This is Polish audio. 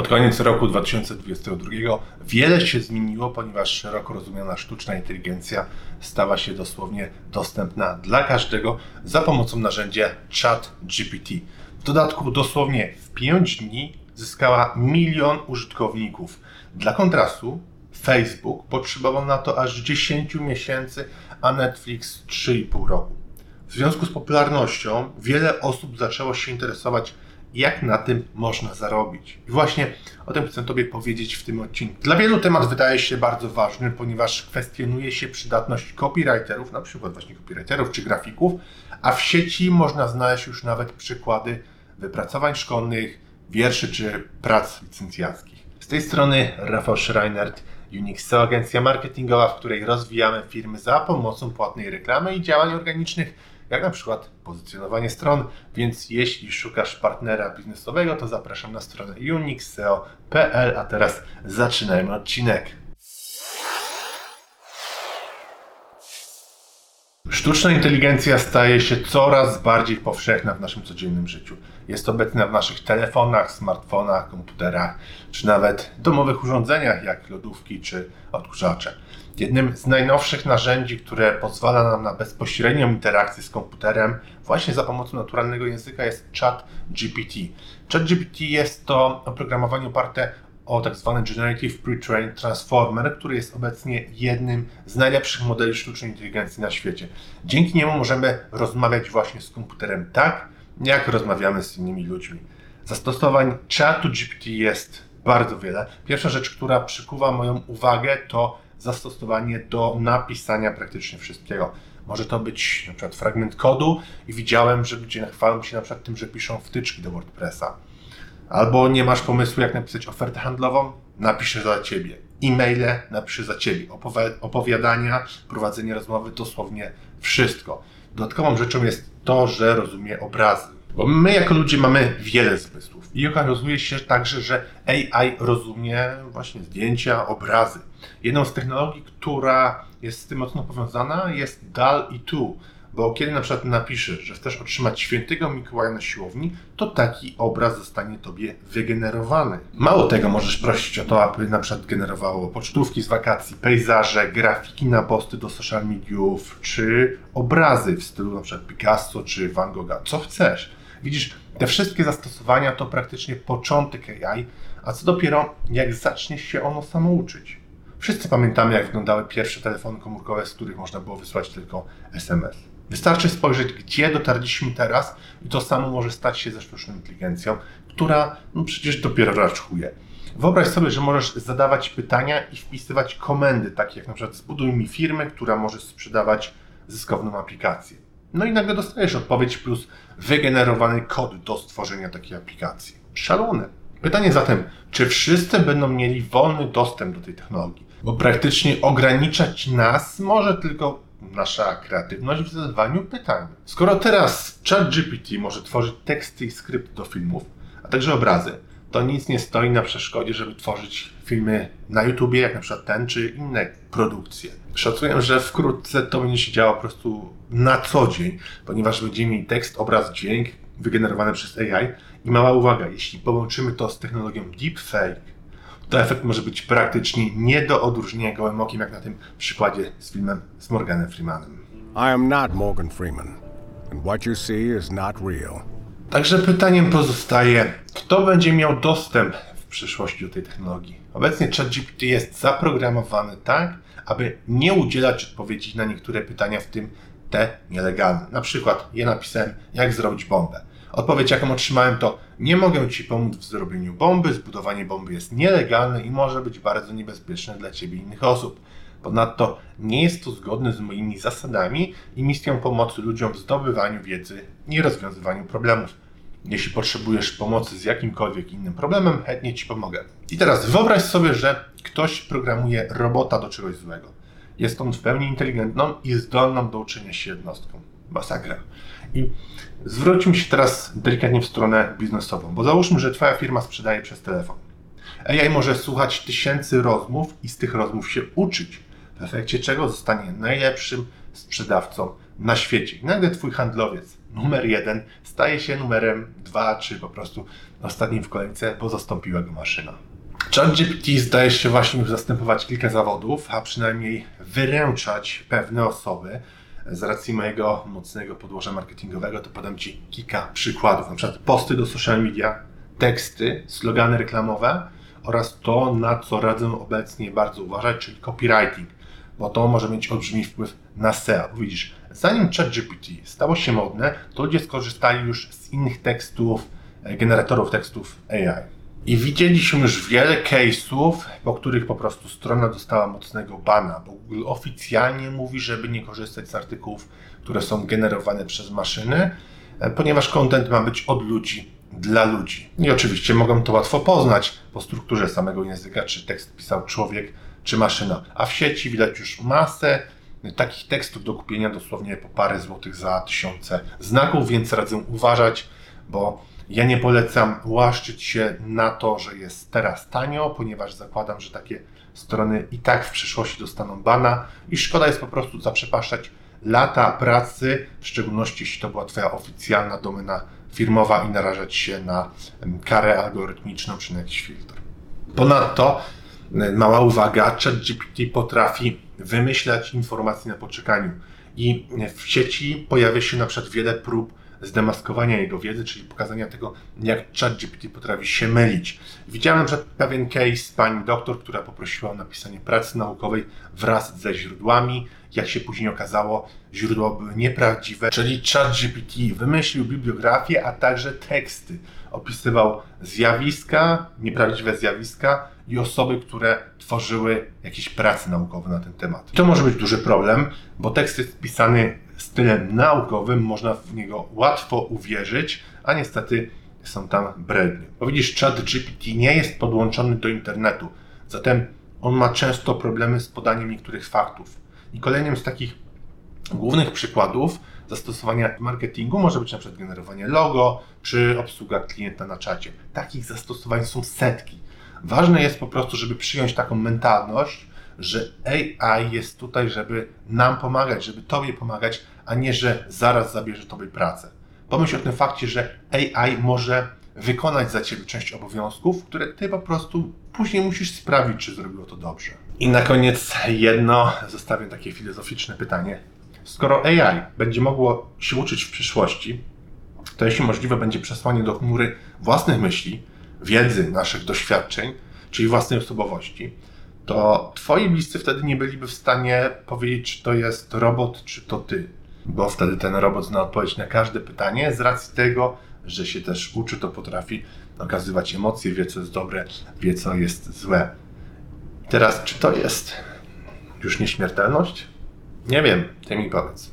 Pod koniec roku 2022 wiele się zmieniło, ponieważ szeroko rozumiana sztuczna inteligencja stała się dosłownie dostępna dla każdego za pomocą narzędzia ChatGPT. W dodatku dosłownie w 5 dni zyskała milion użytkowników. Dla kontrastu Facebook potrzebował na to aż 10 miesięcy, a Netflix 3,5 roku. W związku z popularnością wiele osób zaczęło się interesować jak na tym można zarobić. I właśnie o tym chcę Tobie powiedzieć w tym odcinku. Dla wielu temat wydaje się bardzo ważny, ponieważ kwestionuje się przydatność copywriterów, na przykład właśnie copywriterów czy grafików, a w sieci można znaleźć już nawet przykłady wypracowań szkolnych, wierszy czy prac licencjackich. Z tej strony Rafał Schreinert, Unixo, agencja marketingowa, w której rozwijamy firmy za pomocą płatnej reklamy i działań organicznych jak na przykład pozycjonowanie stron. Więc jeśli szukasz partnera biznesowego, to zapraszam na stronę unixseo.pl, a teraz zaczynajmy odcinek. Sztuczna inteligencja staje się coraz bardziej powszechna w naszym codziennym życiu. Jest obecna w naszych telefonach, smartfonach, komputerach, czy nawet domowych urządzeniach jak lodówki czy odkurzacze. Jednym z najnowszych narzędzi, które pozwala nam na bezpośrednią interakcję z komputerem właśnie za pomocą naturalnego języka jest ChatGPT. ChatGPT jest to oprogramowanie oparte o tak zwany Generative Pre-trained Transformer, który jest obecnie jednym z najlepszych modeli sztucznej inteligencji na świecie. Dzięki niemu możemy rozmawiać właśnie z komputerem tak, jak rozmawiamy z innymi ludźmi. Zastosowań czatu GPT jest bardzo wiele. Pierwsza rzecz, która przykuwa moją uwagę, to zastosowanie do napisania praktycznie wszystkiego. Może to być na przykład fragment kodu i widziałem, że ludzie chwalą się na przykład tym, że piszą wtyczki do WordPressa. Albo nie masz pomysłu, jak napisać ofertę handlową? Napiszę za ciebie. E-maile napiszę za ciebie. opowiadania, prowadzenie rozmowy, dosłownie wszystko. Dodatkową rzeczą jest to, że rozumie obrazy. Bo my jako ludzie mamy wiele zmysłów. I okazuje się także, że AI rozumie właśnie zdjęcia, obrazy. Jedną z technologii, która jest z tym mocno powiązana jest DAL-E2, bo kiedy na przykład napiszesz, że chcesz otrzymać świętego Mikołaja na siłowni, to taki obraz zostanie tobie wygenerowany. Mało tego, możesz prosić o to, aby na przykład generowało pocztówki z wakacji, pejzaże, grafiki na posty do social mediów, czy obrazy w stylu na przykład Picasso czy Van Gogha, co chcesz. Widzisz, te wszystkie zastosowania to praktycznie początek AI, a co dopiero jak zacznie się ono samo uczyć. Wszyscy pamiętamy, jak wyglądały pierwsze telefony komórkowe, z których można było wysłać tylko SMS. Wystarczy spojrzeć, gdzie dotarliśmy teraz i to samo może stać się ze sztuczną inteligencją, która no przecież dopiero raczkuje. Wyobraź sobie, że możesz zadawać pytania i wpisywać komendy, takie jak na przykład zbuduj mi firmę, która może sprzedawać zyskowną aplikację. No i nagle dostajesz odpowiedź plus wygenerowany kod do stworzenia takiej aplikacji. Szalone. Pytanie zatem, czy wszyscy będą mieli wolny dostęp do tej technologii? Bo praktycznie ograniczać nas może tylko nasza kreatywność w zadawaniu pytań. Skoro teraz ChatGPT może tworzyć teksty i skrypty do filmów, a także obrazy, to nic nie stoi na przeszkodzie, żeby tworzyć filmy na YouTubie, jak na przykład ten, czy inne produkcje. Szacuję, że wkrótce to będzie się działo po prostu na co dzień, ponieważ będziemy mieli tekst, obraz, dźwięk wygenerowany przez AI. I mała uwaga, jeśli połączymy to z technologią deepfake, to efekt może być praktycznie nie do odróżnienia gołym okiem, jak na tym przykładzie z filmem z Morganem Freemanem. I am not Morgan Freeman, and what you see is not real. Także pytaniem pozostaje, kto będzie miał dostęp w przyszłości do tej technologii? Obecnie ChatGPT jest zaprogramowany tak, aby nie udzielać odpowiedzi na niektóre pytania, w tym te nielegalne. Na przykład, ja napisałem, jak zrobić bombę. Odpowiedź, jaką otrzymałem, to nie mogę Ci pomóc w zrobieniu bomby, zbudowanie bomby jest nielegalne i może być bardzo niebezpieczne dla Ciebie i innych osób. Ponadto nie jest to zgodne z moimi zasadami i misją pomocy ludziom w zdobywaniu wiedzy i rozwiązywaniu problemów. Jeśli potrzebujesz pomocy z jakimkolwiek innym problemem, chętnie Ci pomogę. I teraz wyobraź sobie, że ktoś programuje robota do czegoś złego. Jest on w pełni inteligentną i zdolną do uczenia się jednostką. Masakra. I zwróćmy się teraz delikatnie w stronę biznesową, bo załóżmy, że Twoja firma sprzedaje przez telefon. AI może słuchać tysięcy rozmów i z tych rozmów się uczyć, w efekcie czego zostanie najlepszym sprzedawcą na świecie. I nagle twój handlowiec numer jeden staje się numerem dwa, czy po prostu ostatnim w kolejce, bo zastąpiła go maszyna. ChatGPT zdaje się właśnie już zastępować kilka zawodów, a przynajmniej wyręczać pewne osoby. Z racji mojego mocnego podłoża marketingowego to podam Ci kilka przykładów. Na przykład posty do social media, teksty, slogany reklamowe oraz to, na co radzę obecnie bardzo uważać, czyli copywriting, bo to może mieć olbrzymi wpływ na SEO. Widzisz, zanim ChatGPT stało się modne, to ludzie skorzystali już z innych tekstów, e, generatorów tekstów AI. I widzieliśmy już wiele case'ów, po których po prostu strona dostała mocnego bana, bo Google oficjalnie mówi, żeby nie korzystać z artykułów, które są generowane przez maszyny, e, ponieważ content ma być od ludzi dla ludzi. I oczywiście mogą to łatwo poznać po strukturze samego języka, czy tekst pisał człowiek, czy maszyna. A w sieci widać już masę takich tekstów do kupienia dosłownie po parę złotych za tysiące znaków, więc radzę uważać, bo ja nie polecam łaszczyć się na to, że jest teraz tanio, ponieważ zakładam, że takie strony i tak w przyszłości dostaną bana i szkoda jest po prostu zaprzepaszczać lata pracy, w szczególności jeśli to była Twoja oficjalna domena firmowa i narażać się na karę algorytmiczną czy na jakiś filtr. Ponadto, e, mała uwaga, ChatGPT potrafi wymyślać informacje na poczekaniu i w sieci pojawia się na przykład wiele prób zdemaskowania jego wiedzy, czyli pokazania tego, jak ChatGPT potrafi się mylić. Widziałem na pewien case pani doktor, która poprosiła o napisanie pracy naukowej wraz ze źródłami. Jak się później okazało, źródła były nieprawdziwe, czyli ChatGPT wymyślił bibliografię, a także teksty. Opisywał zjawiska, nieprawdziwe zjawiska i osoby, które tworzyły jakieś prace naukowe na ten temat. I to może być duży problem, bo tekst jest pisany stylem naukowym, można w niego łatwo uwierzyć, a niestety są tam brednie. Bo widzisz, chat GPT nie jest podłączony do internetu, zatem on ma często problemy z podaniem niektórych faktów. I kolejnym z takich głównych przykładów zastosowania marketingu może być przykład generowanie logo czy obsługa klienta na czacie. Takich zastosowań są setki. Ważne jest po prostu, żeby przyjąć taką mentalność, że AI jest tutaj, żeby nam pomagać, żeby Tobie pomagać, a nie, że zaraz zabierze Tobie pracę. Pomyśl o tym fakcie, że AI może wykonać za Ciebie część obowiązków, które Ty po prostu później musisz sprawić, czy zrobiło to dobrze. I na koniec jedno, zostawię takie filozoficzne pytanie. Skoro AI będzie mogło się uczyć w przyszłości, to jeśli możliwe będzie przesłanie do chmury własnych myśli, wiedzy, naszych doświadczeń, czyli własnej osobowości, to twoi bliscy wtedy nie byliby w stanie powiedzieć, czy to jest robot, czy to ty. Bo wtedy ten robot zna odpowiedź na każde pytanie, z racji tego, że się też uczy, to potrafi okazywać emocje, wie co jest dobre, wie co jest złe. Teraz, czy to jest już nieśmiertelność? Nie wiem, ty mi powiedz.